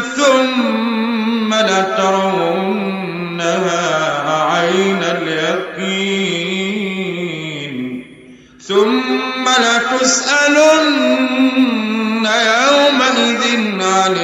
ثم لترونها عين اليقين. ثم لتسألن يومئذ عن